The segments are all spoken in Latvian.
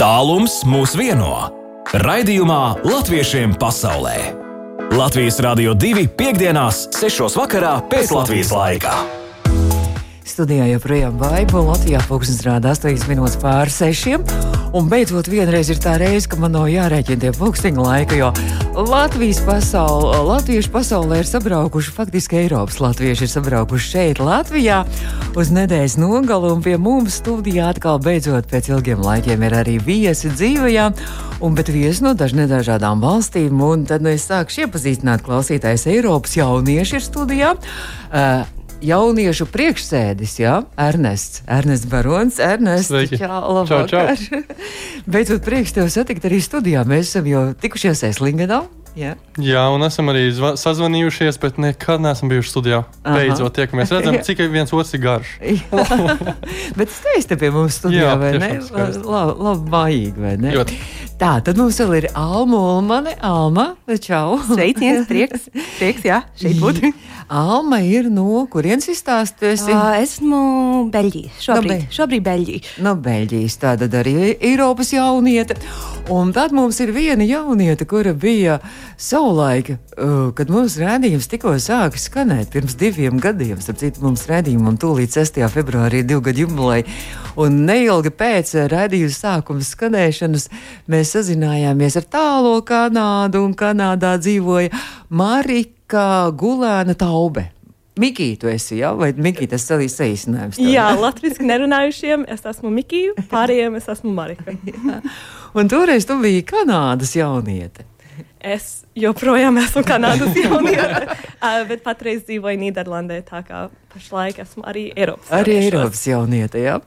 Tālums mūs vieno. Raidījumā Latviešiem pasaulē. Latvijas Rādio 2.5.6. vakarā pēc Latvijas laika. Studijā joprojām un Latvijā pūkstens rāda 8 minūtes pāri 6. Un beidzot, vienreiz ir tā reize, ka man nav jārēķina tie pūksteņa laika, jo Latvijas pasaule, latviešu pasaulē ir sabraukuši, faktiski Eiropas latvieši ir sabraukuši šeit, Latvijā, uz nedēļas nogalu, un pie mums studijā atkal beidzot pēc ilgiem laikiem ir arī viesi dzīvajā, un bet viesi no dažne dažādām valstīm, un tad nu, es sākšu iepazīstināt klausītājs Eiropas jaunieši ir studijā. Uh, jauniešu priekšsēdis, Jā, Ernests, Ernests Barons. Ernests, Sveiki. čau, Čau, čau. Beidzot, prieks tev satikt arī studijā. Mēs esam jau tikušies Eslingenā. Jā. Jā, un esam arī zva- sazvanījušies, bet nekad neesam bijuši studijā. Aha. Beidzot, tiekamies. Redzam, cik viens otrs ir garš. Bet skaisti pie mums studijā, Jā, vai ne? Labi, labi mājīgi, vai ne? Ļoti. Tā, tad mums vēl ir Alma Ulmane. Alma, čau! Sveiciens, prieks, prieks, jā, šeit būt. Alma ir no kurienes izstāstījusi? Uh, esmu Beļģija. No Šobrīd, Beļ- šobrīd Beļģija. No Beļģijas, tāda arī Eiropas jauniete. Un tad mums ir viena jauniete, kura bija savulaik, uh, kad mūsu rādījums tikko sāka skanēt, pirms diviem gadiem. Starp citu, mums rādījumam tūlīt 6. februārī ir divu gadu jubileja. Un neilgi pēc rādījuma sākuma skanēšanas mēs sazinājāmies ar tālo Kanādu, un Kanādā dzīvoja Marika Gulēna Taube. Mikī, tu esi, jā, vai Mikī tas salīs saīsinājums? tev? Jā, latviešu nerunājušiem es esmu Mikija, pārējiem es esmu Marika. Un toreiz tu biji Kanādas jauniete. Es joprojām esmu Kanādas jauniete, uh, bet patreiz dzīvoju Nīderlandē, tā kā pašlaik esmu arī Eiropas. Arī jauniešos. Eiropas jauniete. Jā.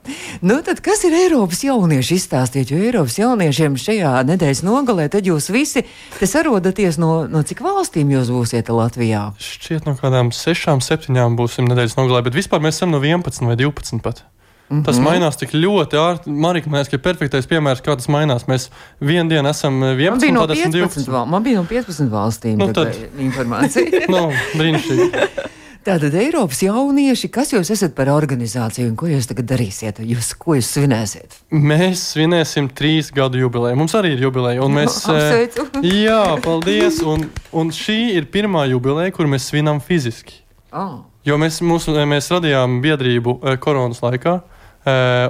Nu, tad kas ir Eiropas jaunieši? Izstāstiet, jo Eiropas jauniešiem šajā nedēļas nogalē, tad jūs visi te sarodaties no, no cik valstīm jūs būsiet Latvijā? Šķiet, no kādām sešām, septiņām būsim nedēļas nogalē, bet vispār mēs esam no 11 vai 12 pat. Mm -hmm. Tas Mhm. mainās tik ļoti ātri. Marika, man ka ir perfektais piemērs, kā tas mainās. Mēs vienu dienu esam Man 11, bija, no tad esam 15, 12. val, man bija no 15 valstīm Nu, tad, tad- informācija. No, brīnišķīgi. Tātad Eiropas jaunieši, kas jūs esat par organizāciju un ko jūs tagad darīsiet? Jūs, ko jūs svinēsiet? Mēs svinēsim trīs gadu jubileju. Mums arī ir jubileja. un Mēs, eh, Apsveicu. jā, paldies. Un, un šī ir pirmā jubileja, kur mēs svinam fiziski. Oh. Jo mēs, mūsu, mēs radījām biedrību eh, koronas laikā, eh,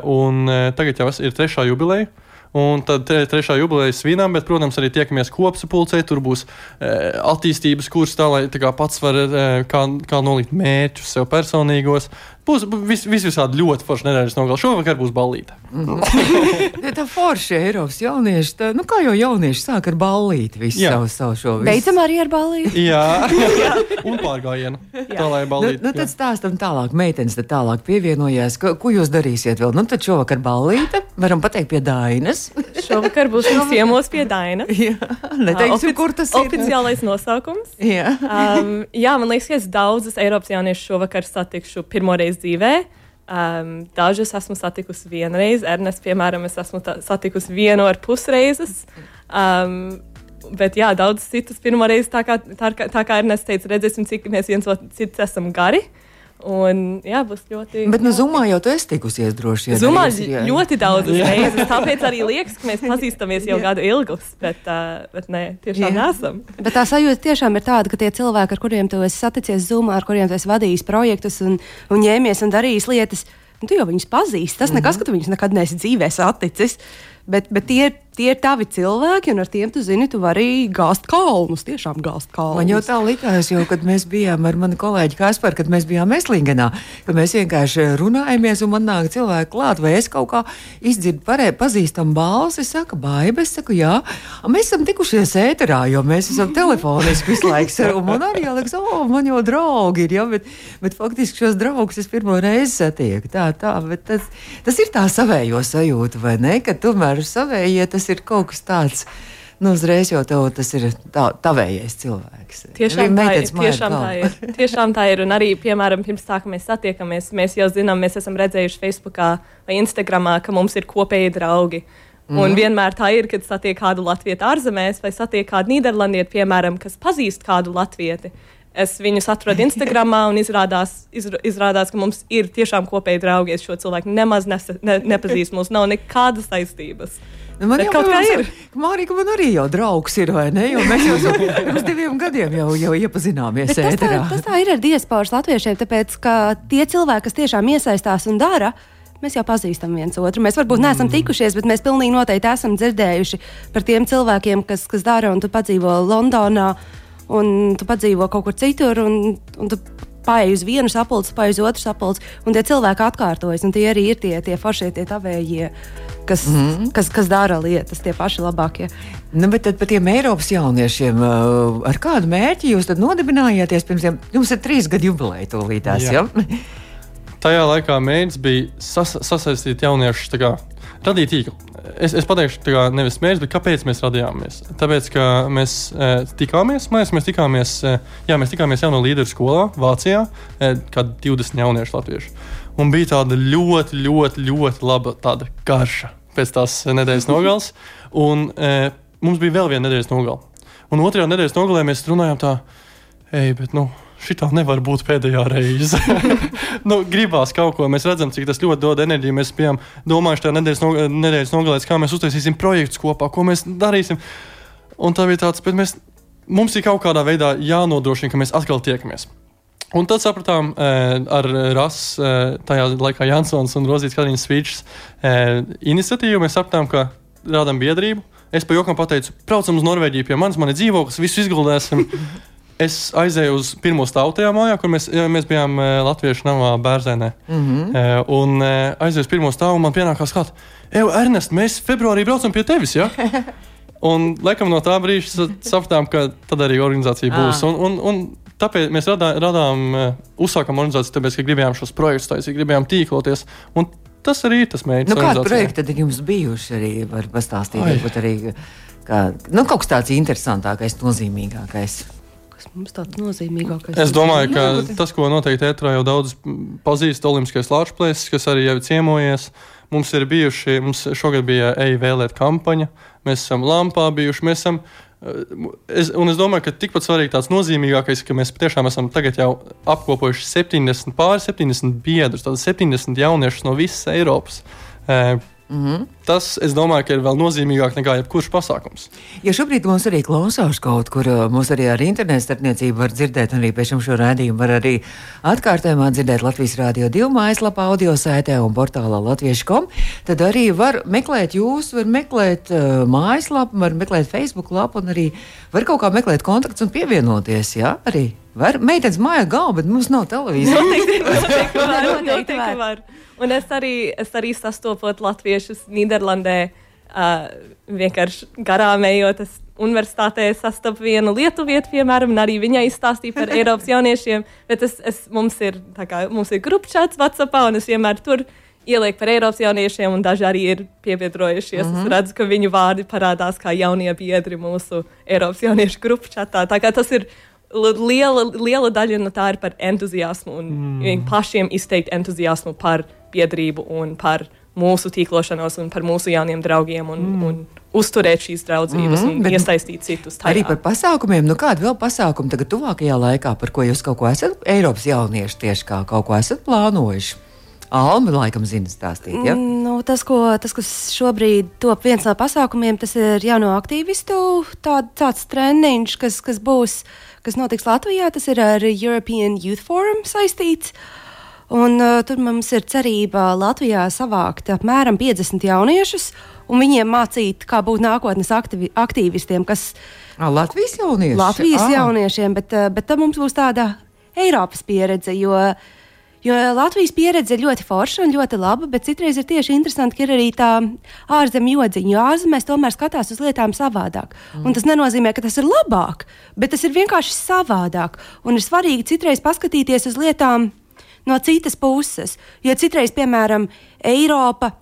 un eh, tagad jau ir trešā jubileja. Un tad tre, trešā jubileja svinām, bet, protams, arī tiekamies kopsapulcē. Tur būs e, attīstības kurs, tā lai tā kā pats var e, kā, kā nolikt mērķus sev personīgos. Būs vis, vis visādi ļoti forši nedēļas nogalē. Šovakar būs ballīte. Ja tā forša Eiropas jaunieši, tā, nu kā jau jaunieši sāk ar ballīti visu Jā. savu, savu šo visu. Beidzam arī ar balīti. Jā, un pārgājienu. Tā lai Nu, ballīte. nu, tad stāstam tālāk, meitenes tad tālāk pievienojās. Ko, ko jūs darīsiet vēl? Nu, tad šovakar ballīte, varam pateikt pie Dainas. Šovakar būs ciemos pie Daina. Jā, neteiksim, Ofici- kur tas ir. Oficiālais nosaukums. Jā. Um, jā, man liekas, ka es daudzus Eiropas jauniešus šovakar satikšu pirmoreiz dzīvē. Um, dažus esmu satikusi vienreiz, Ernests, piemēram, es esmu satikusi vienu ar pusreizes. Um, bet, jā, daudz citus pirmoreiz, tā kā, tā, kā- tā kā Ernests teica, redzēsim, cik mēs viens otru esam gari. Un, jā, būs ļoti. Bet, nu, Zumā jau tu esi tikusies droši vien. Zumā jā. ļoti daudz reizes. Tāpēc arī liekas, ka mēs pazīstamies jau gadu ilgus, bet, uh, bet nē, tiešām Jā. nesam. Bet tā sajūta tiešām ir tāda, ka tie cilvēki, ar kuriem tu esi saticies Zoomā, ar kuriem tu esi vadījis projektus un, un ņēmies un darījis lietas, nu, tu jau viņus pazīsti. Tas nekas, ka tu viņus nekad neesi dzīvē saticis. Bet, bet tie, ir- tie ir tavi cilvēki, un ar tiem tu zini, tu vari gāzt kalnus. Tiešām gāzt kalnus. Man jau tā likās, jo, kad mēs bijām ar mani kolēģi Kasparu, kad mēs bijām Eslingenā, ka mēs vienkārši runājamies, un man nāk cilvēki klāt, vai es kaut kā izdzirdu pareizi pazīstamu balsi, saka, baiba, es saku, jā, mēs esam tikušies ēterā, jo mēs esam telefoniski visu laiku, sar- un man arī liekas, o, man jau draugi ir, jā, bet, bet faktiski šos draugus es pirmo reizi satieku, tā, tā, bet tas, tas ir tā savējo sajūta, vai ne, ka tomēr savējie tas ir kaut kas tāds, nu, uzreiz jau tev tas ir tā, tavējais cilvēks. Tiešām tā, ir, tiešām tā ir. Tiešām tā ir. Un arī, piemēram, pirms tā, ka mēs satiekamies, mēs jau zinām, mēs esam redzējuši Facebookā vai Instagramā, ka mums ir kopēji draugi. Mm. Un vienmēr tā ir, kad satiek kādu latviešu ārzemēs vai satiek kādu nīderlandieti, piemēram, kas pazīst kādu latvieti. Es viņus atradu Instagram, un izrādās, izr izrādās, ka mums ir tiešām kopēji draugi. Es šo cilvēku nemaz nesa, ne, nepazīstu. Mums nav nekādas saistības. Nu, man Bet jau kaut kā ir. Mārija, man arī jau draugs ir, vai ne? Jo mēs jau pirms diviem gadiem jau, jau iepazināmies Bet tas, tā, tas tā ir ar diasporas latviešiem, tāpēc ka tie cilvēki, kas tiešām iesaistās un dara, mēs jau pazīstam viens otru. Mēs varbūt neesam tikušies, bet mēs pilnīgi noteikti esam dzirdējuši par tiem cilvēkiem, kas, kas dara, un tu padzīvo Londonā, un tu padzīvo kaut kur citur, un, un tu Pārējai uz vienu sapulci, pārējai uz otru sapulci, un tie cilvēki atkārtojas. un Tie arī ir tie, tie foršie, tie tavējie, kas, mm -hmm. kas, kas dara lietas, tie paši labākie. Nu, bet tad par tiem Eiropas jauniešiem, uh, ar kādu mērķi jūs tad nodibinājāties pirms tiem? Jums ir trīs gadu jubileja tūlītās, Jā. ja? Tajā laikā mērķis bija sas, sasaistīt jauniešus, tā kā, radīt tīklu. Es, es pateikšu, kā, nevis mērķis, bet kāpēc mēs radījāmies. Tāpēc, ka mēs e, tikāmies, mēs, mēs tikāmies, e, jā, mēs tikāmies jauno līderu skolā Vācijā, e, kad 20 jauniešu latviešu. Un bija tāda ļoti, ļoti, ļoti laba tāda garša pēc tās nedēļas nogales. Un e, mums bija vēl viena nedēļas nogale. Un otrajā nedēļas nogalē mēs runājām tā, ej, bet nu. Šitā nevar būt pēdējā reize. nu, gribās kaut ko. Mēs redzam, cik tas ļoti dod enerģiju. Mēs bijām domājuši, tajā nedēļas, no, nedēļas nogalēs, kā mēs uztaisīsim projektus kopā, ko mēs darīsim. Un tā bija tāds, bet mēs, mums ir kaut kādā veidā jānodrošina, ka mēs atkal tiekamies. Un tad sapratām, eh, ar RAS, eh, tajā laikā Jansons un Rozītas Kalniņas Svīčs eh, iniciatīvu, mēs sapratām, ka rādām biedrību. Es pa jokam pateicu, braucam uz Norvēģiju pie manis, man ir dzīvoklis, visu izguldēsim. Es aizēju uz pirmo stāvu tajā mājā, kur mēs, mēs bijām e, Latviešu namā Bērzēnē. Mm -hmm. e, un e, aizēju uz pirmo stāvu, man pienākās klāt, Ej, Ernest, mēs februārī braucam pie tevis. Ja? Un laikam no tā brīža sa- sapratām, ka tad arī organizācija būs. Ah. Un, un, un tāpēc mēs radā, radām, uzsākām organizāciju, tāpēc, ka gribējām šos projektus taisīt, gribējām tīkloties. Un tas arī ir tas mērķis. Nu, kādi projekti tad jums bijuši arī? Var pastāstīt, varbūt arī kā, nu, kaut kas tāds interesantākais, nozīmīgākais. Kas mums tāds nozīmīgākais? Es domāju, ka Jā, bet- tas, ko noteikti ētrā jau daudz pazīst, Olimpiskais lāčplēsis, kas arī jau ir ciemojies. Mums ir bijuši, mums šogad bija EI vēlēt kampaņa, mēs esam Lampā bijuši, mēs esam. eh, Es, un es domāju, ka tikpat svarīgi tāds nozīmīgākais, ka mēs patiešām esam tagad jau apkopojuši 70, pāri 70 biedrus, tātad 70 jauniešus no visas Eiropas. Eh, Mm -hmm. Tas, es domāju, ka ir vēl nozīmīgāk nekā jebkurš pasākums. Ja šobrīd mums arī klausās kaut kur, uh, mums arī ar internetu starpniecību var dzirdēt, un arī pēc tam šo rādījumu var arī atkārtojumā dzirdēt Latvijas Rādio 2 mājaslapā, audio sētē un portālā latviešu.com, tad arī var meklēt jūs, var meklēt uh, mājaslapu, var meklēt Facebook lapu un arī var kaut kā meklēt kontaktus un pievienoties, jā, arī. Var, meitenes māja galva, bet mums nav televīzijas. Noteikti, noteikti var. Noteikti Noteikti var. Un es arī, es arī sastopot latviešus Nīderlandē, uh, vienkārši garām ejot. Es universitātē sastapu vienu lietuvietu, piemēram, un arī viņai izstāstīju par Eiropas jauniešiem. Bet es, es, mums ir, kā, mums ir grupčāts WhatsAppā, un es vienmēr tur ielieku par Eiropas jauniešiem, un daži arī ir piebiedrojušies. Mm -hmm. Es redzu, ka viņu vārdi parādās kā jaunie biedri mūsu Eiropas jauniešu grupčatā. Tā kā tas ir li- liela, liela daļa no tā ir par entuziasmu un mm. pašiem izteikt entuziasmu par biedrību un par mūsu tīklošanos un par mūsu jauniem draugiem un, mm. un uzturēt šīs draudzības mm, Mhm, un bet- iesaistīt citus. Tajā. Arī par pasākumiem, nu kādi vēl pasākumi tagad tuvākajā laikā, par ko jūs kaut ko esat, Eiropas jaunieši tieši kā kaut ko esat plānojuši? Alma laikam zina stāstīt, ja? Nu, tas, ko, tas, kas šobrīd top viens no pasākumiem, tas ir jauno aktīvistu tā, tāds treniņš, kas, kas būs, kas notiks Latvijā. Tas ir ar European Youth Forum saistīts. Un, uh, tur mums ir cerība Latvijā savākt apmēram 50 jauniešus un viņiem mācīt, kā būt nākotnes aktivi, aktīvistiem, kas Ā, Latvijas jaunieši. Latvijas Ā. jauniešiem, bet, eh, bet tad mums būs tāda Eiropas pieredze. Jo, jo Latvijas pieredze ir ļoti forša un ļoti laba, bet citreiz ir tieši interesanti, ka ir arī tā ārzemju jodziņa. Jo ārzemēs tomēr skatās uz lietām savādāk. Mm. Un tas nenozīmē, ka tas ir labāk, bet tas ir vienkārši savādāk. Un ir svarīgi citreiz paskatīties uz lietām no citas puses. Jo citreiz, piemēram, Eiropa.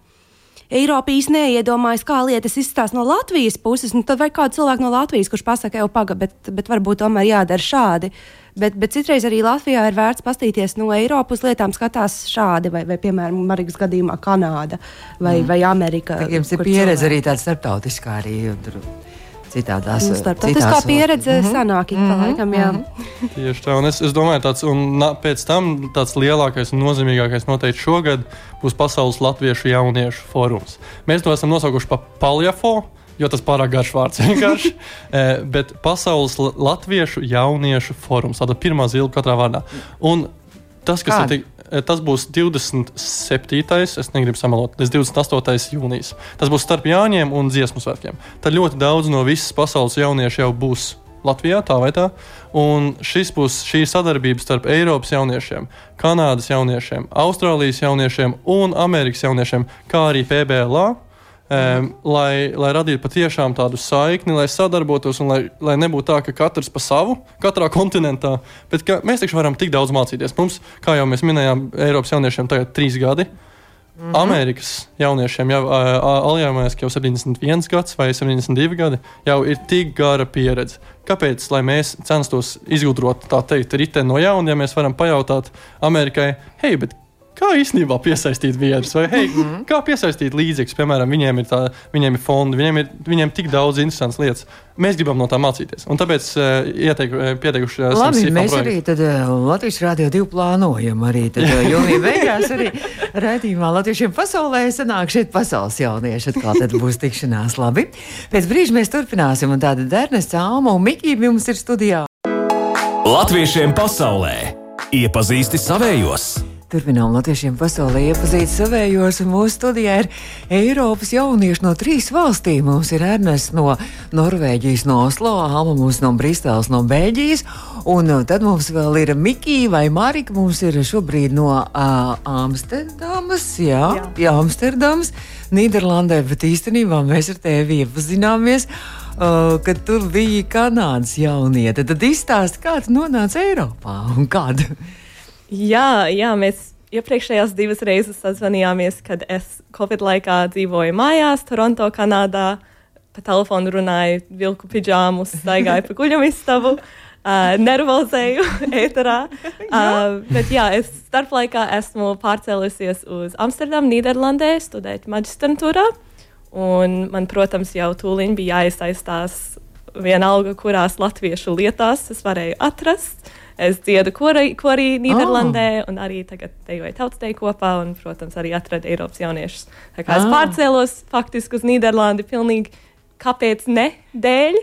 Eiropa īstenībā neiedomājas, kā lietas izskatās no Latvijas puses. Nu, tad vajag kādu cilvēku no Latvijas, kurš pasakā, jau pagaidi, bet, bet varbūt tomēr jādara šādi. Bet, bet citreiz arī Latvijā ir vērts paskatīties no Eiropas lietām, skatās šādi, vai, vai piemēram, Marikas gadījumā Kanāda vai, mm. vai Amerika. Jums ir pieredze cilvēki- arī tāda starptautiskā arī. Tur. Citādās. Nu, Starptautiskā citās- pieredze Mhm. sanāk ik pa laikam, jā. Tieši tā, un es, es domāju, tāds, un na, pēc tam tāds lielākais un nozīmīgākais noteikti šogad būs Pasaules Latviešu jauniešu forums. Mēs to esam nosaukuši par Paljafo. Jo tas pārāk garš vārds vienkārši. Eh, Bet Pasaules la- Latviešu jauniešu forums. Tāda pirmā zila katrā vārdā. Un tas, kas Kāda? ir tik, eh, tas būs 27. es negribu samalot, tas 28. jūnijas. Tas būs starp Jāņiem un Dziesmu svētkiem. Tad ļoti daudz no visas pasaules jauniešu jau būs Latvijā, tā vai tā. Un šis būs šī sadarbība starp Eiropas jauniešiem, Kanādas jauniešiem, Austrālijas jauniešiem un Amerikas jauniešiem, kā arī PBLA. Um, lai, lai radītu patiešām tādu saikni, lai sadarbotos un lai, lai nebūtu tā, ka katrs pa savu, katrā kontinentā. Bet ka mēs taču varam tik daudz mācīties. Mums, kā jau mēs minējām, Eiropas jauniešiem tagad ir trīs gadi. Mm -hmm. Amerikas jauniešiem jau aljāmēs, ka jau 71 gads vai 72 gadi jau ir tik gara pieredze. Kāpēc lai mēs censtos izgudrot tā teikt riteni no jauna, ja mēs varam pajautāt Amerikai, hei, bet kā īstenībā piesaistīt vīrus, vai hei, mm -hmm. kā piesaistīt līdzekļus, piemēram, viņiem ir, tā, viņiem ir fondi, viņiem ir, viņiem ir tik daudz interesantas lietas. Mēs gribam no tā mācīties. Un tāpēc uh, ieteik, uh, pieteikuši esam Labi, mēs projektu. arī tad, uh, Latvijas Rādio 2 plānojam arī tad, uh, jūnija beigās arī raidījumā Latviešiem pasaulē sanāk šeit pasaules jaunieši. Atkal tad būs tikšanās labi. Pēc brīža mēs turpināsim un tāda Dernes, Alma un Mikija mums ir studijā. Latviešiem pasaulē iepazīsti savējos. Turpinām Latviešiem pasaulē iepazīt savējos, un mūsu studijā ir Eiropas jaunieši no trīs valstīm. Mums ir Ernests no Norvēģijas, no Oslo, Alma mums no Briseles, no Beļģijas, un uh, tad mums vēl ir Mikija vai Marika, mums ir šobrīd no uh, Amsterdamas, jā, jā. jā Amsterdamas, Nīderlandē, bet īstenībā mēs ar tevi iepazināmies. Uh, kad tu biji Kanādas jauniete, tad izstāsti, kā tu nonāci Eiropā un kādu. Jā, jā, mēs iepriekšējās divas reizes sazvanījāmies, kad es Covid laikā dzīvoju mājās, Toronto, Kanādā. Pa telefonu runāju, vilku pidžāmu, staigāju pa guļamistabu, uh, nervozēju ēterā. Uh, bet jā, es starplaikā esmu pārcēlusies uz Amsterdamu, Nīderlandē, studēt maģistrantūrā. Un man, protams, jau tūlīt bija jāiesaistās vienalga, kurās latviešu lietās es varēju atrast. Es dziedu korī, korī Nīderlandē, oh. un arī tagad dejoju tautsteju kopā, un, protams, arī atradu Eiropas jauniešus. Tā kā es Ah. pārcēlos faktiski uz Nīderlandi pilnīgi kāpēc ne dēļ.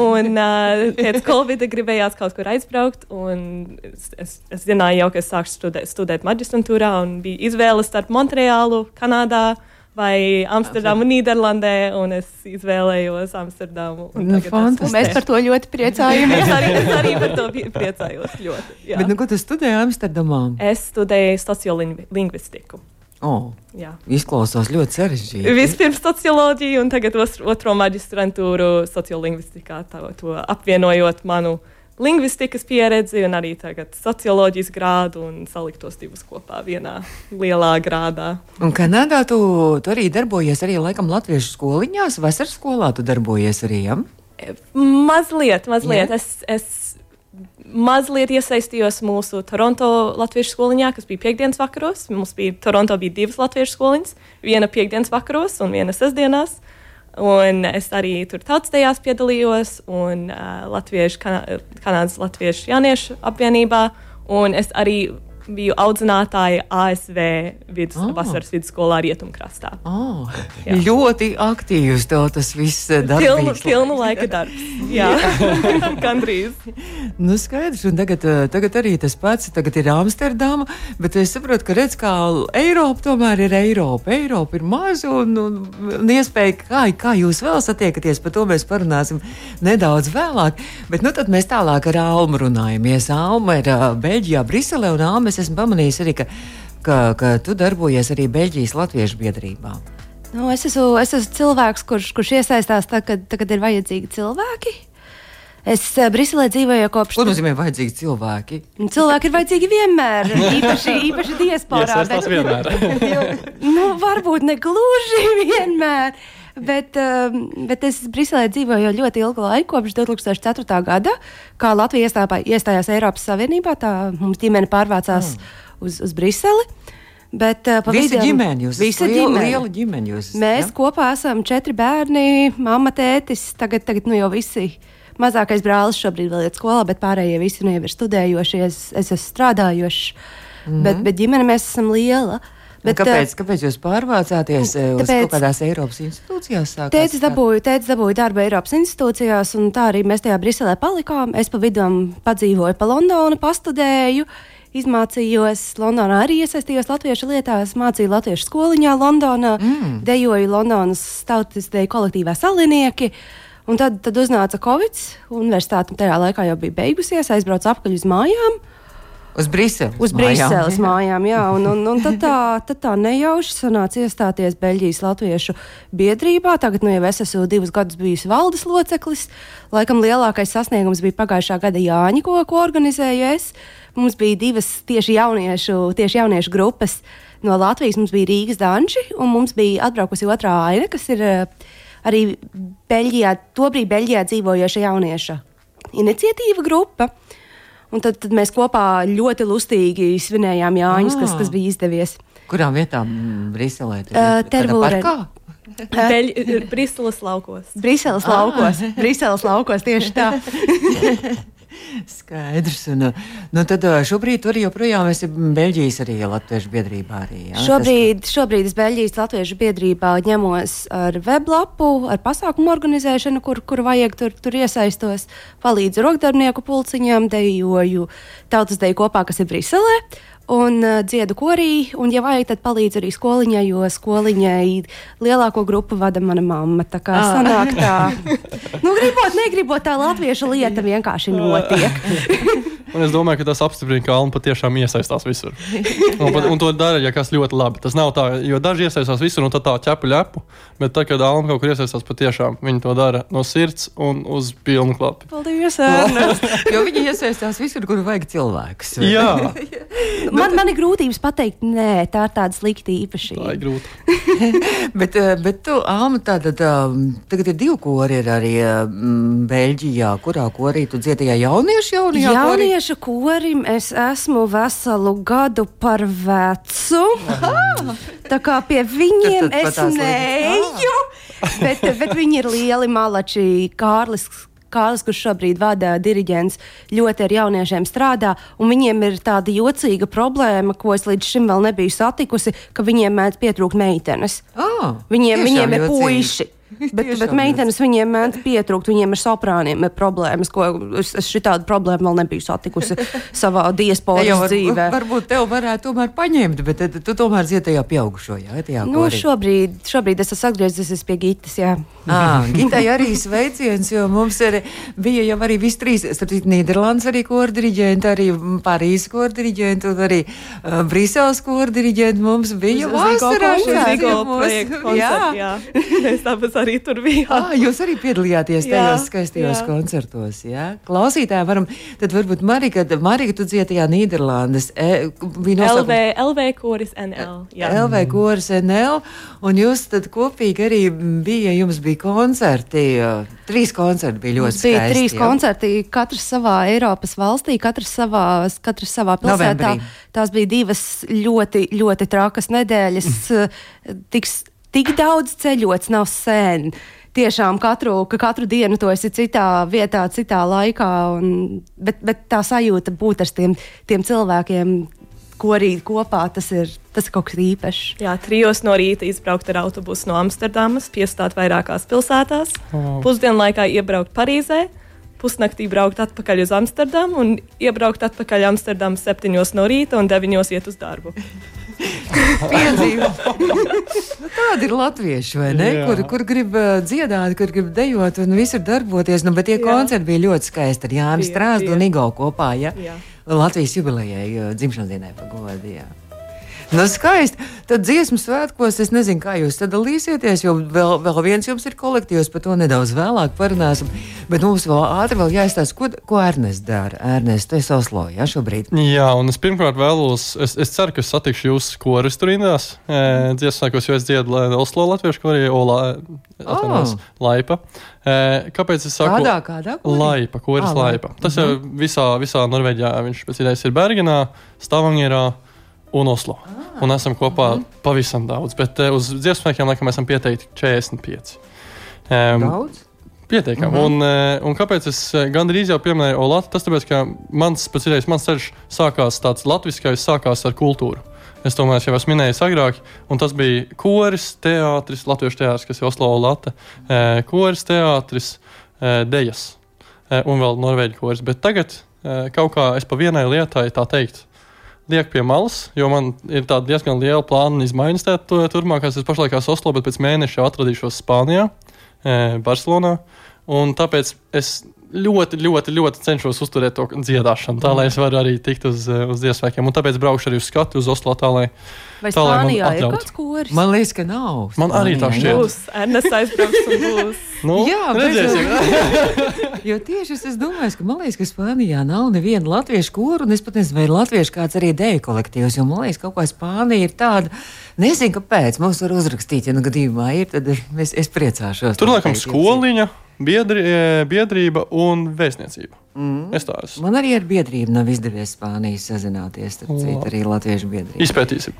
Un uh, pēc Covid gribējās kaut kur aizbraukt, es, es, es zināju jau, ka es sākšu studēt, studēt maģistrantūrā, un bija izvēle starp Montreālu, Kanādā vai Amsterdamu, Nīderlandē, un es izvēlējos Amsterdamu. un Nu, mēs par to ļoti priecājamies. Es arī, es arī par to priecājos ļoti. jā. Bet, nu, ko tu studēji Amsterdamā? Es studēju sociolingvistiku. Oh, Jā. izklausās ļoti sarežģīti. Vispirms socioloģiju, un tagad otro maģistrantūru sociolingvistikā, to apvienojot manu lingvistikas pieredzi un arī tagad socioloģijas grādu un salikt tos divus kopā vienā lielā grādā. Un Kanādā tu, tu arī darbojies arī laikam latviešu skoliņās, vasaras skolā tu darbojies arī, ja? Mazliet, mazliet. Jā. Es, es mazliet iesaistījos mūsu Toronto latviešu skoliņā, kas bija piekdienas vakaros. Mums bija Toronto bija divas latviešu skoliņas, viena piekdienas vakaros un viena sestdienās. Un es arī tur tautstējās piedalījos, un uh, Latviešu, Kanā, Kanādas Latviešu jauniešu apvienībā. Un es arī biju audzinātāja ASV vidus, oh. vasaras vidusskolā Rietumkrastā. Oh, Jā. ļoti aktīvs tev tas viss eh, Pilnu, darbs. pilnu laika darbs. Jā, gandrīz. Nu, skaidrs, un tagad, eh, tagad arī tas pats. Tagad ir Amsterdama, bet es saprotu, ka redz, kā Eiropa tomēr ir Eiropa. Eiropa ir maza un, un, un iespēja, kā, kā jūs vēl satiekaties, par to mēs parunāsim nedaudz vēlāk. Bet nu tad mēs tālāk ar Almu runājamies. Alma ir uh, Beļģijā, Briselē, un Alma es esmu pamanījis arī, ka, ka, ka tu darbojies arī Beļģijas Latviešu biedrībā. Nu, es, esmu, es esmu cilvēks, kurš, kurš iesaistās tad, kad, tad, kad ir vajadzīgi cilvēki. Es uh, Briselē dzīvoju kopš Ko nozīmē vajadzīgi cilvēki? Cilvēki ir vajadzīgi vienmēr, īpaši, īpaši diasporā. Iesaistās vienmēr. nu, varbūt ne gluži vienmēr. Bet, um, bet es Briselē dzīvoju jau ļoti ilgu laiku, kopš 2004. gada, kā Latvija iestāpā, iestājās Eiropas Savienībā. Tā mums ģimene pārvācās mm. uz, uz Briseli. Bet uh, pa Visa vidam- ģimene jūs Visa liela, ģimene. liela ģimene jūs Mēs ja? kopā esam četri bērni, mamma, tētis. Tagad, tagad nu jau visi. Mazākais brālis šobrīd vēl iet skolā, bet pārējie visi nu jau ir studējoši. Es, es esmu strādājoši. Mm -hmm. bet, bet ģimene mēs esam liela. Bet, Bet, uh, kāpēc, kāpēc jūs pārvācāties eh, uz tāpēc- kaut kādās Eiropas institūcijās? Tētis dabūja, tētis dabūja darbu Eiropas institūcijās, un tā arī mēs tajā Briselē palikām. Es pa vidu padzīvoju pa Londonu, pastudēju, izmācījos Londonā, arī iesaistījos latviešu lietās, mācīju latviešu skoliņā Londonā, mm. dejoju Londonas tautas deju kolektīvā salinieki. Un tad, tad uznāca Covid, universitāte tajā laikā jau bija beigusies, aizbraucu apakaļ uz mājām. Uz Briseles. Uz Briseles mājām, jā, un, un, un tad tā, tad tā nejauši sanāca iestāties Beļģijas Latviešu biedrībā. Tagad nu, jau es esmu divus gadus bijis valdes loceklis. Laikam lielākais sasniegums bija pagājušā gada Jāņa, ko, ko organizēju es. Mums bija divas tieši jauniešu, tieši jauniešu grupas no Latvijas. Mums bija Rīgas danči, un mums bija atbraukusi otrā aina, kas ir eh, arī Beļģijā, tobrīd Beļģijā dzīvojoša jaunieša iniciatīva grupa. Un tad, tad mēs kopā ļoti lustīgi svinējām Jāņus, kas, Ah. kas bija izdevies. Kurā vietā mm, Briselē? Tervūre. parkā? Beļ- Briseles laukos. Briseles laukos, Briseles laukos tieši tā. Skaidrs. Un, nu, tad šobrīd tur joprojām esi Beļģijas arī Latviešu biedrībā. Arī, jā? Šobrīd, šobrīd es Beļģijas Latviešu biedrībā ņemos ar weblapu, ar pasākumu organizēšanu, kur, kur vajag tur, tur iesaistos, palīdzu rokdarnieku pulciņām, dejoju tautas deju kopā, kas ir Briselē. Un uh, dziedu korī, un, ja vajag, tad palīdzu arī skoliņai, jo skoliņai lielāko grupu vada mana mamma. Tā kā sanāk tā, nu, gribot, negribot, tā latviešu lieta vienkārši notiek. Un es domāju, ka tas apstiprina, ka Alma patiešām iesaistās visur. Un, pat, un to dara, ja kas ļoti labi. Tas nav tā, jo daži iesaistās visur un tad tā ķepa ļepu. Bet tad, kad Alma kaut kur iesaistās, patiešām viņi to dara no sirds un uz pilnu klapu. Paldies, Ernest! Jo viņi iesaistās visur, kur vajag ne? Jā, Man, man ir grūtības pateikt, nē, tā ir tāda slikta tā ir īpašība. grūti. Bet, eh, bet tu, Alma, tātad, um, tagad ir divi kori ir arī um, Beļģijā. Kurā korī tu dziedāji jauniešu jaunajā korī? Jauniešu korim es esmu veselu gadu par vecu. Tā kā pie viņiem Tad- tad es neju, bet, bet viņi ir lieli malači. Kārlis, Kārlis, kurš šobrīd vada diriģents, ļoti ar jauniešiem strādā, un viņiem ir tāda jocīga problēma, ko es līdz šim vēl nebiju satikusi, ka viņiem mēdz pietrūkt meitenes. Ah, Viņiem, viņiem ir puiši. Bet, bet meitenes viņiem mēdz pietrūkt, viņiem ir soprāniem ir problēmas, ko es, es šitādu problēmu vēl nebiju satikusi savā diasporas jau var, dzīvē. varbūt tev varētu tomēr paņemt, bet tad, tu tomēr dziedi tajā pieaugušo, jā, tajā Nu, korī. šobrīd, šobrīd es esmu atgriezies pie Gitas. Jā. Ah, Gitai arī sveiciens, jo mums ir, bija jau arī visi trīs, starp citu, Nīderlandes arī kordiriģenti, arī Parīzes kordiriģenti un arī uh, Briseles kordiriģenti. Mums bija vasarā Jā. koncertu, jā. Mēs tāpēc arī tur bijām. Ah, jūs arī piedalījāties Jā, tajos skaistajos jā. koncertos. Jā? Klausītāji, varam, tad varbūt Marika, Marika tu dziedāji Nīderlandes. E, bija LV, nosaukums- LV koris NL. Jā. LV koris NL, un jūs tad kopīgi arī bija, jums bija koncerti, trīs koncerti bija ļoti Mums bija skaisti. trīs jā? koncerti, katrs savā Eiropas valstī, katrs savā, katrs savā pilsētā. Novembrī. Tās bija divas ļoti, ļoti trakas nedēļas. Tiks, tik daudz ceļots nav sen. Tiešām katru, ka katru dienu to esi citā vietā, citā laikā. Un, bet, bet tā sajūta būt ar tiem, tiem cilvēkiem, ko arī kopā, tas ir, tas ir kaut kas īpašs. Jā, trijos no rīta izbraukt ar autobusu no Amsterdamas, piestāt vairākās pilsētās, oh. pusdienlaikā iebraukt Parīzē, pusnaktī braukt atpakaļ uz Amsterdamu un iebraukt atpakaļ Amsterdamā septiņos no rīta un deviņos iet uz darbu. nu, tādi ir latvieši, vai ne? Jā. Kur, kur grib uh, dziedāt, kur grib dejot un visur darboties. Nu, bet tie Jā. koncerti bija ļoti skaisti ar Jānis Strāzdu un Igo kopā. Ja? Jā. Latvijas jubilejai, uh, dzimšanas dienai pagodī. Nu, skaisti. Tad dziesmu svētkos es nezinu, kā jūs sadalīsieties, jo vēl, vēl viens jums ir kolektīvs, par to nedaudz vēlāk parunāsim. Bet mums vēl ātri vēl jāizstāsta, ko, ko Ernsts dara. Ernsts, tu esi Oslo, jā, šobrīd. Jā, un es pirmkārt vēlos, es, es ceru, ka es satikšu jūs koris tur rindās. E, Dziesmākos, jo es dziedu Oslo latviešu korī, Ola, atvainojos, Laipa. E, kāpēc es saku? Kādā, kādā? korī? Laipa, koris Ā, Laipa. Tas jau visā, visā Norvēģijā, viņš pēc idejas ir Bergenā, Stavangerā un Oslo. Un esam kopā pavisam daudz, bet uh, uz dziesmu svētkiem laikam esam pieteikti 45. Um, Daudz? Pietiekami. Mm -hmm. un, eh, un kāpēc es eh, gandrīz jau pieminēju Olatu? Tas tāpēc, ka mans, iespējas, mans ceļš sākās tāds latviskais, sākās ar kultūru. Es tomēr jau esmu minējis agrāk, un tas bija koris, teātris, latviešu teātris, kas ir Oslo Lata, eh, koris, teātris, dejas un vēl norvēģi koris. Bet tagad kaut kā es pa vienai lietai tā teikt. Lieku pie malas, jo man ir diezgan liela plāna un izmaiņas turpmākās. Es pašlaik esmu Oslo, bet pēc mēneša jau atradīšos Spānijā. Barcelonā. Un tāpēc es ļoti, ļoti, ļoti cenšos uzturēt to dziedāšanu, tā lai es varu arī tikt uz, uz Ziemassvētkiem. Un tāpēc braukšu arī uz skatu uz Oslo. Tā, lai, Vai Spānijā ir atļautu. kāds koris? Man liekas, ka nav. Man arī tā Spānijā, šķiet. Būs Ernsts aizbrauks un būs. Nu, Jā, redzēsim. Jo tieši es, es domāju, ka man liekas, ka Spānijā nav neviena latviešu kūra, un es pat nezinu, vai ir latviešu kāds arī dēļ kolektīvs. Jo man liekas, ka kaut kā Spānija ir tāda, nezinu, kāpēc mums var uzrakstīt, ja nu gadījumā ir, tad es, es priecāšos. Tur laikam skoliņa, biedri, e, biedrība un vēstniecība. Mm. Es tā esmu. Man arī ar biedrību nav izdevies Spānijas sazināties, tad citu arī latviešu biedrību. Izpētīsim.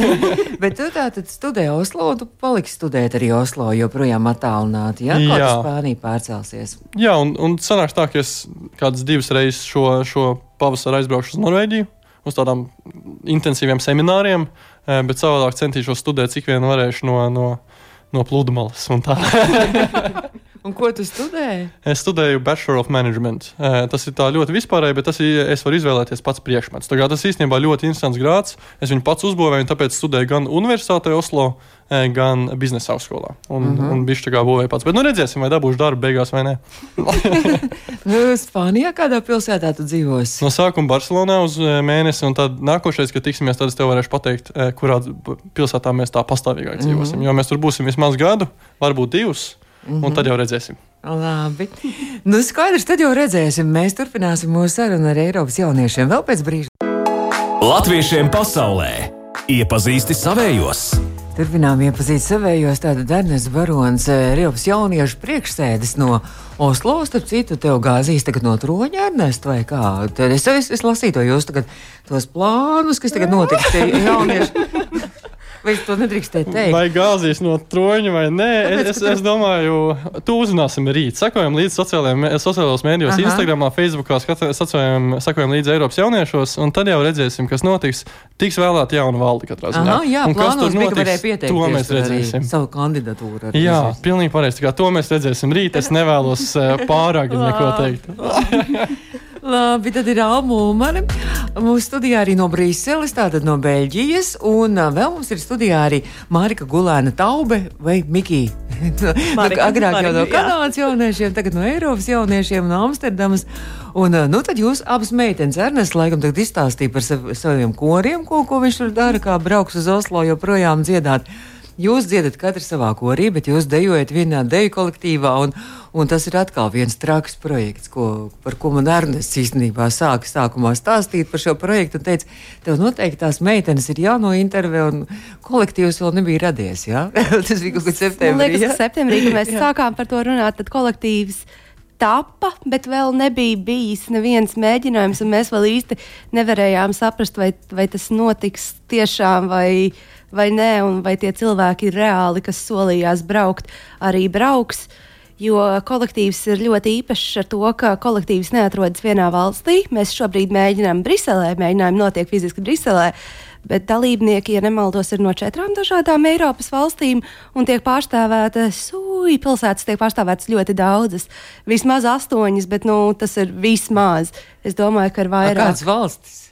Bet tu tā tad studē Oslo, tu paliksi studēt arī Oslo, joprojām attālināti. Jā, kā Jā. tas Spānija pārcelsies. Jā, un, un sanāks tā, ka es kādas divas reizes šo, šo pavasaru aizbraukšu uz Norvēģiju, uz tādām intensīviem semināriem, eh, bet savādāk centīšos studēt, cik vien varēšu no, no, no pludmales. un ko tu studēji? Es studēju Bachelor of Management. Eh, Tas ir ļoti vispārēji, bet tas ir, es varu izvēlēties pats priekšmets. Tā kā Tas īstenībā ļoti interesants grāds. Es viņu pats uzbūvēju, un tāpēc studēju gan Universitātē Oslo, eh, gan biznesa augstskolā. Un, mm -hmm. un viņš tā kā būvēja pats. Bet nu redzēsim, vai dabūšu darbu beigās vai nē. Nu, Spānijā kādā pilsētā tu dzīvosi? No sākuma Barcelonā uz eh, mēnesi, un tad nākošais, kad tiksimies, tad es tev varēšu pateikt, kurā pilsētā mēs tā pastāvīgāk dzīvosim. Mm -hmm. Jo mēs tur būsim vismaz gadu, varbūt divus, mm -hmm. un tad jau redzēsim. Labi. Nu, skaidrs, tad jau redzēsim. Mēs turpināsim mūsu sarunu ar Eiropas jauniešiem vēl pēc brīža. Latviešiem pasaulē iepazīsti savējos. Turpinām iepazīt savējos. Tātad Ernsts Barons, eh, Eiropas jauniešu priekšsēdis no Oslo, starp citu, tev gāzīs tagad no troņa, Ernest, vai kā? Tad es, es, es lasīju to jūs tagad, tos plānus, kas tagad notiks tie jaunieši. Vai es to nedrīkstēju teikt? Vai gāzīs no troņa vai nē, Tāpēc, es, es, domāju, to uzzināsim rīt. Sekojam līdzi sociālajiem- mēdījos. Instagram, Facebookā, skata- sekojam, līdzi Eiropas jauniešos, un tad jau redzēsim, kas notiks. Tiks vēlēta jauna valde katrā ziņā. Aha, jā, un kas tur notiks, to mēs redzēsim. Savu kandidatūru. arī Jā, izvirzīt. pilnīgi pareizi. To mēs redzēsim rīt. Es nevēlos eh, pārāk neko teikt. Labi, tad ir Alma Ulmane. Mūsu studijā arī no Brīseles, tātad no Beļģijas. Un vēl mums ir studijā arī Mārika Gulēna Taube vai Mikija. Marika, Agrāk jau no Marika. Kanādas jauniešiem, tagad no Eiropas jauniešiem, no Amsterdamas. Un, nu, tad jūs abas meitenes, Ernsts, laikam, tagad izstāstīja par sav, saviem koriem, ko, ko viņš tur dara, kā brauks uz Oslo joprojām dziedāt. Jūs dziedat katru savā korī, bet jūs dejojat vienā deju kolektīvā. Un, un tas ir atkal viens traks projekts, ko, par ko man Ernests īstenībā sāka sākumā stāstīt par šo projektu. Un teica, tev noteikti tās meitenes ir jānointervē, un kolektīvs vēl nebija radies. Ja? tas bija kaut kas Man septembrī. liekas, ja? ka septembrī, kad mēs sākām par to runāt, tad kolektīvs tapa, bet vēl nebija bijis neviens mēģinājums, un mēs vēl īsti nevarējām saprast, vai, vai tas notiks tiešām vai, vai nē, un vai tie cilvēki ir reāli, kas solījās braukt, arī brauks. Jo kolektīvs ir ļoti īpašs ar to, ka kolektīvs neatrodas vienā valstī. Mēs šobrīd mēģinām Briselē, mēģinājumi notiek fiziski Briselē, bet dalībnieki, ja nemaldos, ir no četrām dažādām Eiropas valstīm un tiek pārstāvētas, ui, pilsētas tiek pārstāvētas ļoti daudzas. Vismaz astoņas, bet nu, tas ir vismaz. Es domāju, ka ir vairāk. Kādas valstis?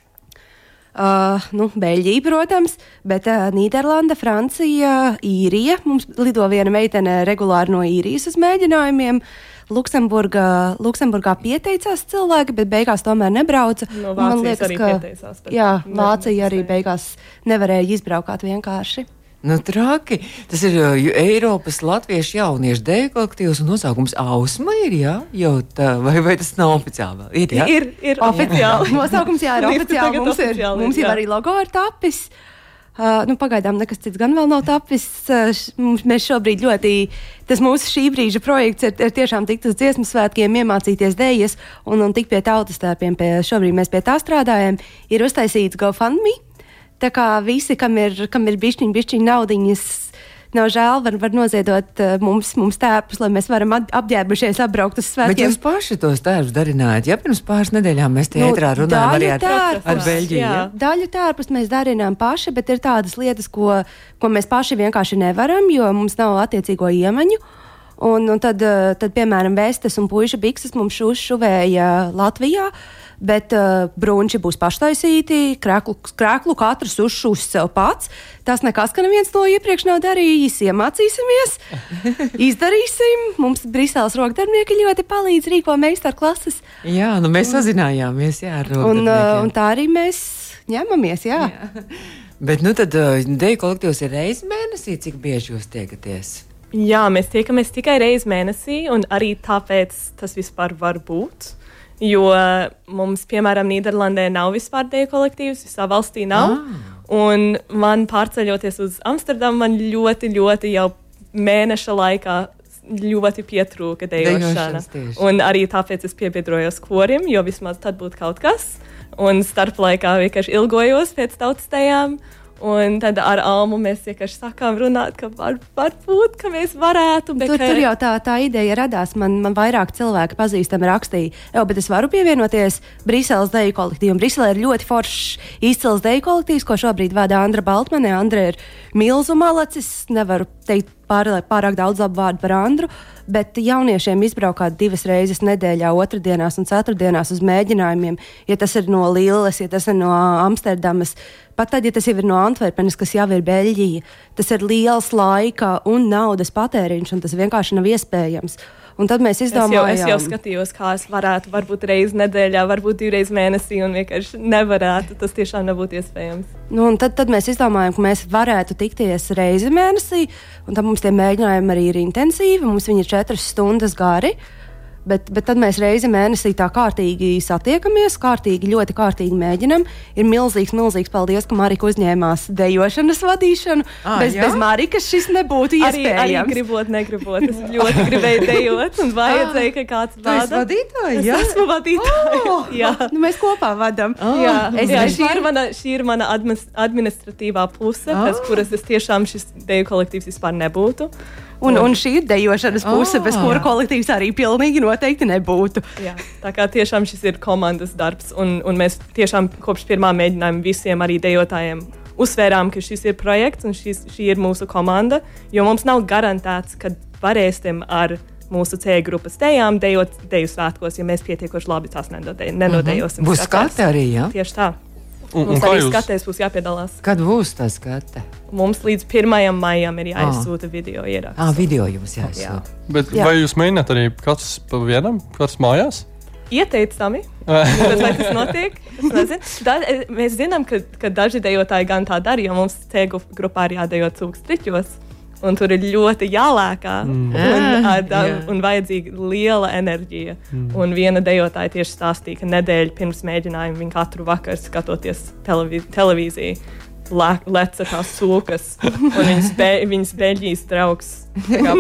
Uh, nu, Beļģija, protams, bet uh, Nīderlanda, Francija, Īrija. Mums lido viena meitene regulāri no īrijas uz mēģinājumiem. Luksemburgā, Luksemburgā pieteicās cilvēki, bet beigās tomēr nebrauca. No man Vācijas bet Jā, nezinu, Vācija arī beigās nevarēja izbraukt vienkārši. Nu, traki. Tas ir ju- Eiropas Latviešu jauniešu deju kolektīvs un nosaukums Ausma ir, jā? Jau tā, vai, vai tas nav oficiāli vēl? Ir, jā? Ir, ir oficiāli. Nosaukums jā, ir oficiāli. Mums ir, ir, mums jā. arī logo ir tapis. Uh, nu, pagaidām nekas cits gan vēl nav tapis. Uh, mums, mēs šobrīd ļoti, tas mūsu šī brīža projekts ir, ir tiešām tikt uz dziesmu svētkiem, iemācīties dēļas un, un tikt pie tautas tērpiem. Pie, šobrīd mēs pie tā strādājam. Ir uztaisīts GoFundMe. Tā kā visi, kam ir, kam ir bišķiņi, bišķiņi naudiņas, nav žēl, var, var noziedot uh, mums, mums tēpus, lai mēs varam apģērbušies, apbraukt uz Bet svētkiem. jūs paši tos tērpus darinājāt. Ja pirms pāris nedēļām mēs Nu, teātrā runājām arī ar, tērpus. ar Beļģiju. Jā. Daļu tērpus mēs darinām paši, bet ir tādas lietas, ko, ko mēs paši vienkārši nevaram, jo mums nav attiecīgo iemaņu. Un, un tad, eh, tad, piemēram, vestes un puikas bikses mums uzšuvēja Latvijā. Bet uh, brūnči būs paštaisīti, krēklu, krēklu katrs uzšūs sev pats. Tas nekas, ka neviens to iepriekš nav darījis. Iemācīsimies, izdarīsim. Mums Briseles rokdarbnieki ļoti palīdz rīko meistarklases. jā, nu mēs sazinājāmies. Jā, ar Un, uh, rokdarbniekiem. un tā arī mēs ņemamies. Jā. Jā. Bet nu tad uh, deju kolektīvs ir reizes mēnesī, cik bieži jūs tiekaties? Jā, mēs tiekamies tikai reizi mēnesī, un arī tāpēc tas vispār var būt. Jo mums, piemēram, Nīderlandē nav vispār deju kolektīvs, visā valstī nav. Ah. Un man pārceļoties uz Amsterdamu, man ļoti, ļoti jau mēneša laikā ļoti pietrūka tieši. Un arī tāpēc es piebiedrojos korim, jo vismaz tad būtu kaut kas. Un starp laikā vienkārši ilgojos pēc tautas tajām. Un tad ar Almu mēs vienkārši sākām runāt, ka var, varbūt ka mēs varētu. Bet, Tur, ka- tur jau tā, tā ideja radās. Man, man vairāk cilvēki pazīstami rakstīja, jau, bet es varu pievienoties Briseles deju kolektīvam. Briselē ir ļoti foršs izcils deju kolektīvs, ko šobrīd vada Andra Baltmane. Andra ir milzu malacis, nevaru teikt pār, pārāk daudz labu vārdu par Andru. Bet jauniešiem izbraukāt divas reizes nedēļā, otrdienās un ceturtdienās uz mēģinājumiem, ja tas ir no Līles, ja tas ir no Amsterdamas, pat tad, ja tas jau ir no Antverpenes, kas jau ir Beļģija, tas ir liels laika un naudas patēriņš, un tas vienkārši nav iespējams. Un tad mēs Es jau, izdomājām, es jau skatījos, kā es varētu, varbūt reizes nedēļā, varbūt divreiz mēnesī, un vienkārši nevarētu. Tas tiešām nebūtu iespējams. Nu, tad, tad mēs izdomājām, ka mēs varētu tikties reizi mēnesī, un tad mums tie mēģinājumi arī ir intensīvi. Mums viņi ir četras stundas gari. Bet, bet tad mēs reizi mēnesī tā kārtīgi satiekamies, kārtīgi, ļoti kārtīgi mēģinam. Ir milzīgs, milzīgs paldies, ka Marika uzņēmās dejošanas vadīšanu. Ā, bez, jā? bez Marikas šis nebūtu Arī, arī iespējams. gribot, negribot. Es ļoti gribēju dejot, un vajadzēja, ka kāds vada. vadītāja, Es esmu vadītāja. Oh! Jā. Nu, mēs kopā vadām. Jā, Es- jā šī, ir mana, šī ir mana administratīvā puse, Ah. bez kuras es tiešām šis deju kolektīvs vispār nebūtu. Un, un šī ir dejošanas puse, bez Ah. kura kolektīvs arī pilnīgi noteikti nebūtu. Jā, tā kā tiešām šis ir komandas darbs, un, un mēs tiešām kopš pirmā mēģinājuma visiem arī dejotājiem uzsvērām, ka šis ir projekts un šis, šī ir mūsu komanda, jo mums nav garantēts, ka varēsim ar mūsu C grupas dejām dejot deju svētkos, ja mēs pietiekoši labi tās nenode- nenodejosim. Būs skatēs. skate arī, jā? Tieši tā. Un, un Mums kā arī jūs, skatēs būs jāpiedalās. Kad būs tas skate? Mums līdz 1. maijam ir jāizsūta video ieraksts. Ah, video jums Jā. jāizsūta. bet Jā. vai jūs mēģināt arī katrs pa vienam, katrs mājās? Ieteicami. Bet vai tas notiek? Da, mēs zinām, ka, ka daži dejotāji gan tā dara, jo mums cēgu grupā ir jādejo cūks triķos. Un tur ir ļoti jālēkā mm. un, Ah, ar, da, jā. un vajadzīga liela enerģija. Mm. Un viena dejotāja tieši stāstīja, ka nedēļa pirms mēģinājuma viņa katru vakaru skatoties televīziju. Le- Leca tās sūkas, un viņas, be, viņas beļģijas draugs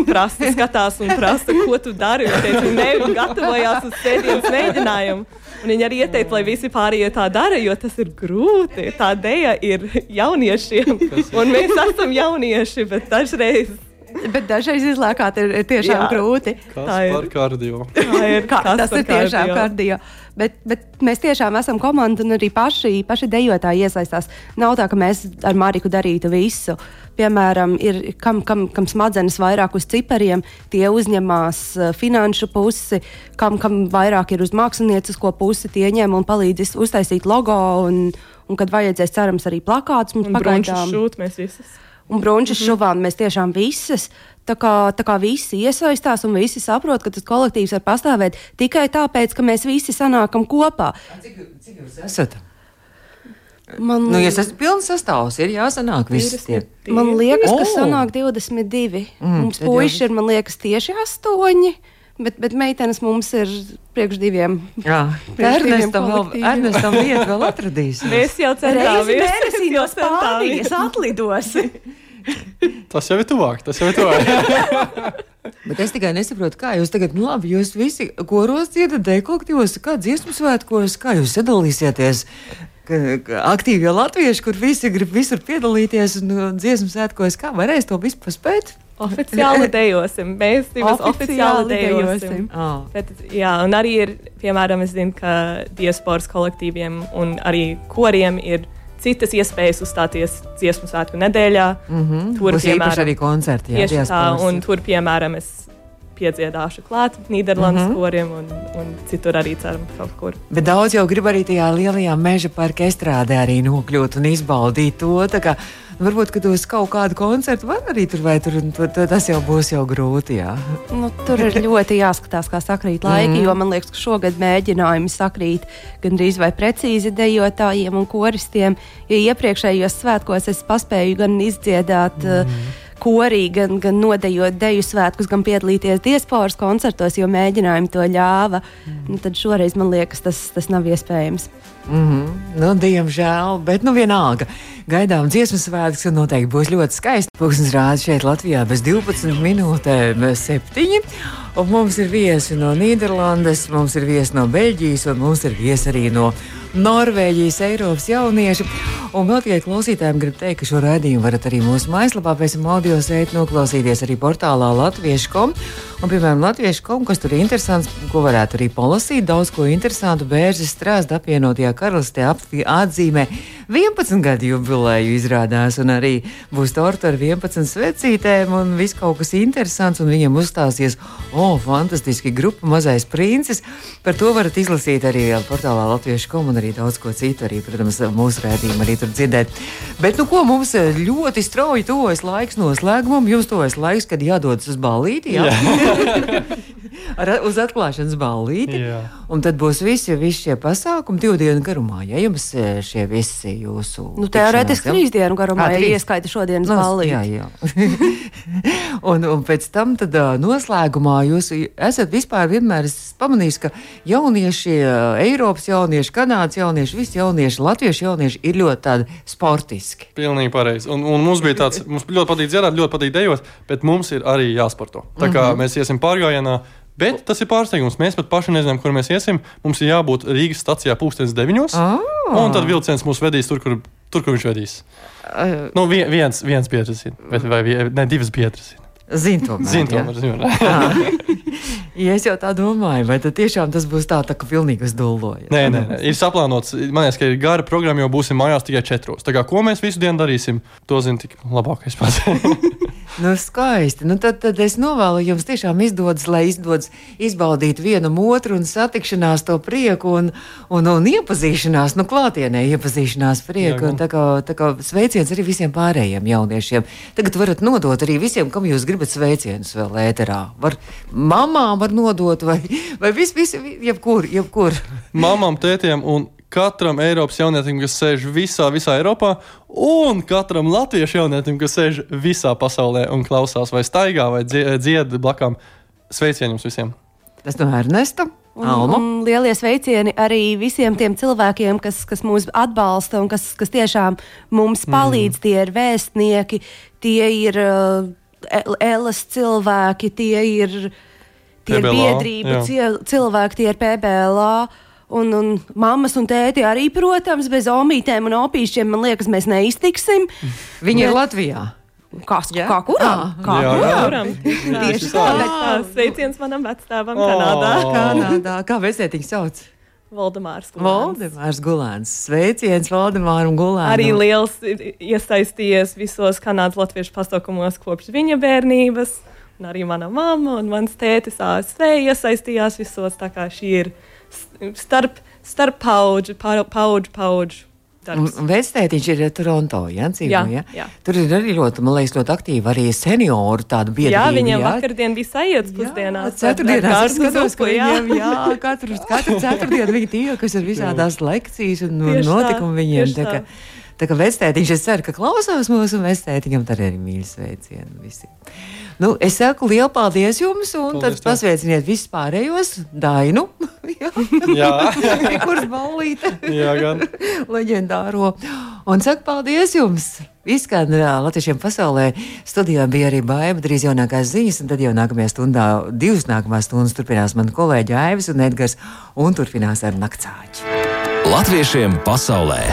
prasa, skatās un prasa, ko tu dari. Viņa teica, ne, viņa gatavojās uz sēdienas mēģinājumu. Un viņa arī ieteica, lai visi pārējie tā dara, jo tas ir grūti. Tā dēļa ir jauniešiem, un mēs esam jaunieši, bet dažreiz Bet dažreiz izlēkāt ir, ir tiešām Jā. grūti. Kas Tā ir. par kardio? tā ir Kā, tas ir tiešām kardio. Bet, bet mēs tiešām esam komanda un arī paši, paši dejotāji iesaistās. Nav tā, ka mēs ar Mariku darītu visu. Piemēram, ir, kam, kam, kam smadzenes vairāk uz cipariem, tie uzņemās eh, finanšu pusi, kam, kam vairāk ir uz māksliniecisko pusi, tie ņem un palīdz uztaisīt logo. Un, un kad vajadzēs, cerams, arī plakāts mums pagaidām. šūt mēs visas. Un brunčus mm -hmm. šuvām mēs tiešām visas. Tā kā, tā kā visi iesaistās un visi saprot, ka tas kolektīvs var pastāvēt tikai tāpēc, ka mēs visi sanākam kopā. Cik, cik jūs esat? Man, Nu, ja tas ir pilns sastāvs, ir jāsanāk viss tie. man liekas, ka O! sanāk 22. Mm, mums puiši ir, man liekas, tieši 8. Bet, bet meitenes mums ir priekš diviem. Jā, Ernestam vēl. Ernestam vēl atradīsim. Mēs jau centāmies. mēnesī no. Spānijas atlidosi. Tas jau ir tuvāk. Tas jau ir tuvāk. Bet es tikai nesaprotu, kā jūs tagad, nu labi, jūs visi koros dziedat dekolektīvos, kā dziesmu svētkos, kā jūs sadalīsieties. ka- ka aktīvie latvieši, kur visi grib visur piedalīties un dziesmu svētkos, kā varēs to visu paspēt? Oficiāli dejosim. Mēs divas oficiāli dejosim. Oh. Bet, jā, un arī ir, piemēram, es zinu, ka diasporas kolektīviem un arī koriem ir citas iespējas uzstāties dziesmu svētku nedēļā. Mm -hmm. Tur, Būs piemēram, arī koncerti. Jā, Tieši tā, un tur, piemēram, es piedziedāšu klāt Nīderlandes Mhm. mm -hmm. koriem un, un citur arī ceram kaut kur. Bet daudz jau grib arī tajā lielajā meža parka estrādē arī nokļūt un izbaudīt to. kā, Varbūt, ka uz kaut kādu koncertu var arī tur vai tur, tur tas jau būs jau grūti. Jā. Nu, tur ir ļoti jāskatās, kā sakrīt laiki, mm. jo man liekas, ka šogad mēģinājumi sakrīt gandrīz vai precīzi dejotājiem un koristiem. Jo iepriekšējos svētkos es paspēju gan izdziedāt. Mm. Korī, gan, gan nodejot deju svētkus, gan piedalīties diasporas koncertos, jo mēģinājumi to ļāva. Mm. Nu, tad šoreiz man liekas, tas, tas nav iespējams. Mm -hmm. nu, diemžēl, bet nu vienalga. Gaidām dziesmu svētkus, un noteikti būs ļoti skaisti. Pūkstens rāda šeit Latvijā bez 12 minūtēm, 7. Un mums ir viesi no Nīderlandes, mums ir viesi no Beļģijas, un mums ir viesi arī no Norvēģijas, Eiropas jaunieši. Un vēl tikai klausītājiem gribu teikt, ka šo raidījumu varat arī mūsu mājaslapā, pēc tam audio sēdi noklausīties arī portālā Latviešu.com. Un, piemēram, Latviešu.com, kas tur ir interesants, ko varētu arī palasīt, daudz ko interesantu. Bērzes strāsta apvienotajā karalistē atzīmē 11 gadu jubileju izrādās, un arī būs torta ar 11 svecītēm, un viss kaut kas interesants, un viņiem uzstāsies, o, oh, fantastiski grupa Mazais princis. Par to varat izlasīt arī portālā Latviešu.com un arī daudz ko citu, arī, protams, mūsu rādījumu arī tur dzirdēt. Bet, nu, ko mums eh, ļoti strauji tuvojas laiks noslēgumam, jums tuvojas laiks, kad jādodas uz ballīti. Jā? Ar, uz atklāšanas ballīti. Jā. Un tad būs visi, visi šie pasākumi divu dienu garumā. Ja jums eh, šie visi jūsu. Nu, Teorētiski trīs dienu garumā Ā, ir trīs. ieskaita šodienas Nu, balīti. Jā, jā. un, un pēc tam tad, noslēgumā jūs esat vispār vienmēr pamanījis, ka jaunieši, Eiropas jaunieši, Kanādas jaunieši, visi jaunieši, Latviešu jaunieši ir ļoti tādi sportiski. Pilnīgi pareizi. Un, un mums bija tāds, mums ļoti patīk dzirdēt, ļoti patīk dejot, bet mums ir arī jāsporto. Tā kā mēs iesim pārgājienā. Bet tas ir pārsteigums. Mēs pat paši nezinām, kur mēs iesim. Mums ir jābūt Rīgas stācijā pūkstens deviņos. Ah. Un tad vilciens mūs vedīs tur, kur, tur, kur viņš vedīs. Ā, Nu, vien, viens, viens biedrs ir. Vai, vai ne, divas biedras ir. Zin tomēr. Zinu, tomēr. Zinu, Ja es jau tā domāju, vai tad tiešām tas būs tā, tā ka pilnīgi uz dulloju. Nē, nē, nē, ir saplānots. Man liekas, ka ir gara programma, jo būsim mājās tikai četros. Tā kā ko mēs visu dienu darīsim, to zina tik labākais pats. Nu, skaisti. Nu, tad, tad es novēlu jums tiešām izdodas, lai izdodas izbaudīt vienam otru un satikšanās to prieku un, un, un iepazīšanās, nu, klātienē iepazīšanās prieku. Jā, Un, tā kā, tā kā sveiciens arī visiem pārējiem jauniešiem. Tagad varat nodot arī visiem, kam jūs gribat sveicienus vēl ēterā. Var mamām var nodot vai, vai vis, vis, jebkur, jebkur. Mamām, tētiem un katram Eiropas jaunietim, kas sēž visā, visā Eiropā, un katram latviešu jaunietim, kas sēž visā pasaulē un klausās vai staigā vai dzie- dzied blakām. Sveicieni jums visiem! Tas no Ernesta. Un, Alma. un lielie sveicieni arī visiem tiem cilvēkiem, kas, kas mūs atbalsta un kas, kas tiešām mums palīdz. Mm. Tie ir vēstnieki, tie ir uh, elas cilvēki, tie ir, tie ir PBLA, biedrība jā. cil- cilvēki, tie ir PBLA. Un, un mammas un tēti arī, protams, bez omītēm un opīšiem, man liekas, mēs neiztiksim. Viņi ir Bet- Latvijā. Kas, Jā? kā? Ah. Kā Jā, jā. Kuram? Tieši tā. Sveiciens manam vecstāvam Oh. Kanādā. Kanādā. Kā vecētiņš sauc? Valdemārs. Kulāns. Valdemārs Gulāns. Sveiciens Valdemāram Gulānam. Arī liels iesaistījies visos Kanādas latviešu pasaukumos kopš viņa bērnības. Un arī mana mamma un mans tētis ASV iesaistījās visos. Tā kā šī ir starp, starp paudžu, pa- paudžu, paudžu Vectētiņš ir Toronto, ja, dzīvo, Jā, ja? jā. Tur ir arī ļoti, man liekas, ļoti aktīva arī senioru tāda biedrība. Jā, viņiem jā. vakardien bija sajūta pusdienās. Ceturtdienās es skatos, ka viņiem, jā, katru, katru ceturtdienu viņi tiekas ar visādās lekcijas un Tieši tā, notikumu viņiem. tieši Tā, tā. ka, tā kā vectētiņš, es ceru, ka klausās mūsu un vectētiņam tad arī mīļi sveicieni visiem. Nu, es saku lielu paldies jums, un Paldies tad pasveiciniet visus pārējos, Dainu, jā, Jā, kurš ballīte. jā gan. leģendāro. Un saku paldies jums! Izskan ā, Latviešiem pasaulē. Studijā bija arī baiva, drīz jaunākās ziņas, un tad jau nākamajā stundā, divas nākamās stundas turpinās mani kolēģi Aivis un Edgars, un turpinās ar naktsāķi. Latviešiem pasaulē!